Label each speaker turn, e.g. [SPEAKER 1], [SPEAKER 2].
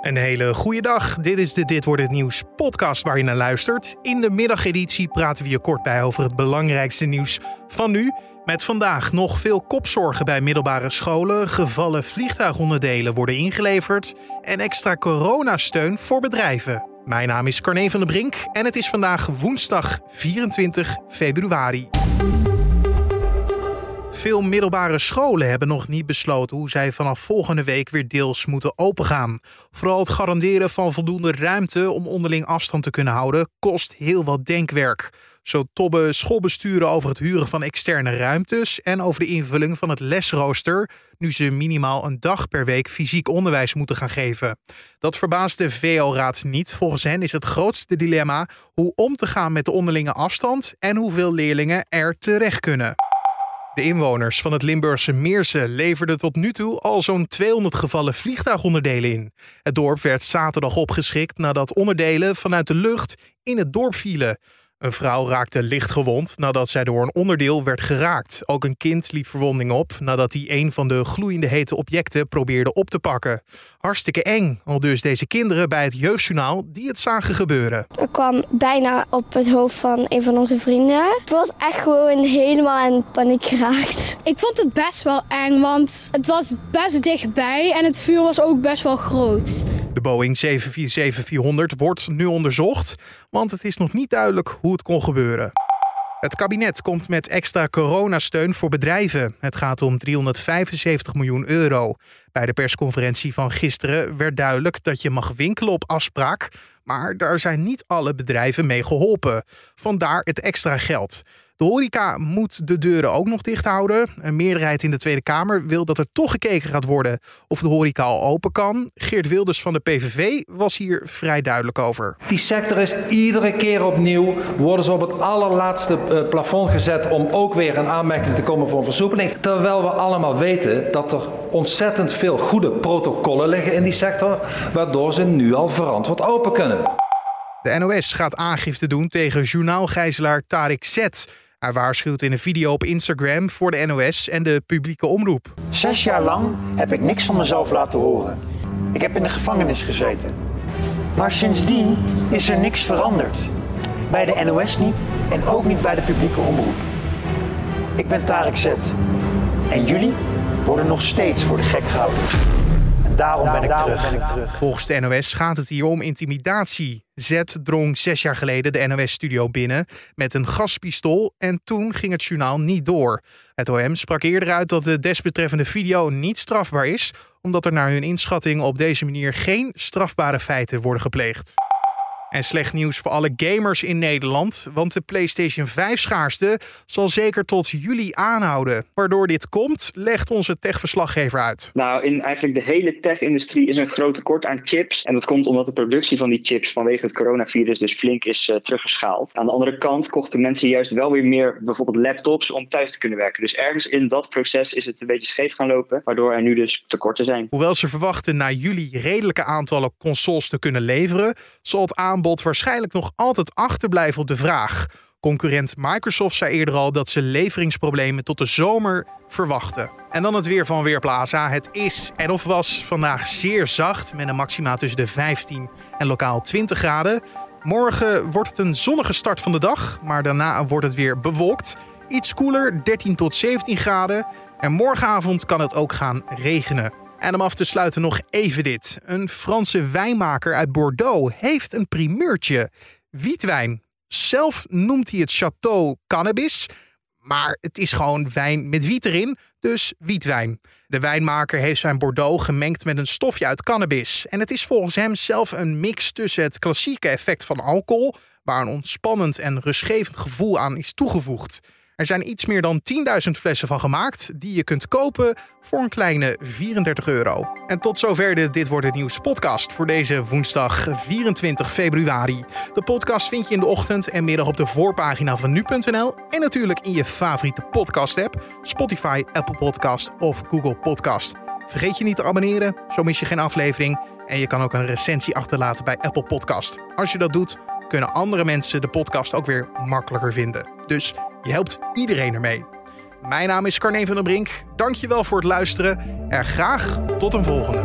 [SPEAKER 1] Een hele goede dag. Dit is de Dit wordt het nieuws podcast waar je naar luistert. In de middageditie praten we je kort bij over het belangrijkste nieuws van nu. Met vandaag nog veel kopzorgen bij middelbare scholen, gevallen vliegtuigonderdelen worden ingeleverd en extra coronasteun voor bedrijven. Mijn naam is Carne van der Brink en het is vandaag woensdag 24 februari. Veel middelbare scholen hebben nog niet besloten hoe zij vanaf volgende week weer deels moeten opengaan. Vooral het garanderen van voldoende ruimte om onderling afstand te kunnen houden kost heel wat denkwerk. Zo tobben schoolbesturen over het huren van externe ruimtes en over de invulling van het lesrooster, nu ze minimaal een dag per week fysiek onderwijs moeten gaan geven. Dat verbaast de VO-raad niet. Volgens hen is het grootste dilemma hoe om te gaan met de onderlinge afstand en hoeveel leerlingen er terecht kunnen. De inwoners van het Limburgse Meersen leverden tot nu toe al zo'n 200 gevallen vliegtuigonderdelen in. Het dorp werd zaterdag opgeschikt nadat onderdelen vanuit de lucht in het dorp vielen. Een vrouw raakte licht gewond nadat zij door een onderdeel werd geraakt. Ook een kind liep verwonding op nadat hij een van de gloeiende hete objecten probeerde op te pakken. Hartstikke eng, al dus deze kinderen bij het Jeugdjournaal die het zagen gebeuren.
[SPEAKER 2] Ik kwam bijna op het hoofd van een van onze vrienden. Het was echt gewoon helemaal in paniek geraakt.
[SPEAKER 3] Ik vond het best wel eng, want het was best dichtbij en het vuur was ook best wel groot.
[SPEAKER 1] De Boeing 747-400 wordt nu onderzocht, want het is nog niet duidelijk hoe het kon gebeuren. Het kabinet komt met extra coronasteun voor bedrijven. Het gaat om 375 miljoen euro. Bij de persconferentie van gisteren werd duidelijk dat je mag winkelen op afspraak, maar daar zijn niet alle bedrijven mee geholpen. Vandaar het extra geld. De horeca moet de deuren ook nog dicht houden. Een meerderheid in de Tweede Kamer wil dat er toch gekeken gaat worden of de horeca al open kan. Geert Wilders van de PVV was hier vrij duidelijk over.
[SPEAKER 4] Die sector is iedere keer opnieuw, worden ze op het allerlaatste uh, plafond gezet om ook weer een aanmerking te komen voor een versoepeling. Terwijl we allemaal weten dat er ontzettend veel goede protocollen liggen in die sector, waardoor ze nu al verantwoord open kunnen.
[SPEAKER 1] De NOS gaat aangifte doen tegen journaalgijzelaar Tarek Z. Hij waarschuwt in een video op Instagram voor de NOS en de publieke omroep.
[SPEAKER 5] Zes jaar lang heb ik niks van mezelf laten horen. Ik heb in de gevangenis gezeten. Maar sindsdien is er niks veranderd. Bij de NOS niet en ook niet bij de publieke omroep. Ik ben Tarek Z. En jullie worden nog steeds voor de gek gehouden. Daarom, ben, ik terug. ben ik terug.
[SPEAKER 1] Volgens de NOS gaat het hier om intimidatie. Z drong zes jaar geleden de NOS-studio binnen met een gaspistool en toen ging het journaal niet door. Het OM sprak eerder uit dat de desbetreffende video niet strafbaar is, omdat er naar hun inschatting op deze manier geen strafbare feiten worden gepleegd. En slecht nieuws voor alle gamers in Nederland, want de PlayStation 5 schaarste zal zeker tot juli aanhouden. Waardoor dit komt, legt onze tech-verslaggever uit.
[SPEAKER 6] Nou, in eigenlijk de hele tech-industrie is er een groot tekort aan chips. En dat komt omdat de productie van die chips vanwege het coronavirus dus flink is uh, teruggeschaald. Aan de andere kant kochten mensen juist wel weer meer bijvoorbeeld laptops om thuis te kunnen werken. Dus ergens in dat proces is het een beetje scheef gaan lopen, waardoor er nu dus tekorten zijn.
[SPEAKER 1] Hoewel ze verwachten na juli redelijke aantallen consoles te kunnen leveren, zal het aanbod aanbod waarschijnlijk nog altijd achterblijven op de vraag. Concurrent Microsoft zei eerder al dat ze leveringsproblemen tot de zomer verwachten. En dan het weer van Weerplaza. Het is en of was vandaag zeer zacht met een maxima tussen de 15 en lokaal 20 graden. Morgen wordt het een zonnige start van de dag, maar daarna wordt het weer bewolkt. Iets koeler, 13 tot 17 graden. En morgenavond kan het ook gaan regenen. En om af te sluiten nog even dit. Een Franse wijnmaker uit Bordeaux heeft een primeurtje. Wietwijn. Zelf noemt hij het Chateau Cannabis. Maar het is gewoon wijn met wiet erin, dus wietwijn. De wijnmaker heeft zijn Bordeaux gemengd met een stofje uit cannabis. En het is volgens hem zelf een mix tussen het klassieke effect van alcohol, waar een ontspannend en rustgevend gevoel aan is toegevoegd. Er zijn iets meer dan 10.000 flessen van gemaakt die je kunt kopen voor een kleine 34 euro. En tot zover de Dit wordt het nieuws podcast voor deze woensdag 24 februari. De podcast vind je in de ochtend en middag op de voorpagina van nu.nl en natuurlijk in je favoriete podcast app, Spotify, Apple Podcast of Google Podcast. Vergeet je niet te abonneren, zo mis je geen aflevering en je kan ook een recensie achterlaten bij Apple Podcast. Als je dat doet, kunnen andere mensen de podcast ook weer makkelijker vinden. Dus je helpt iedereen ermee. Mijn naam is Carne van der Brink. Dankjewel voor het luisteren en graag tot een volgende.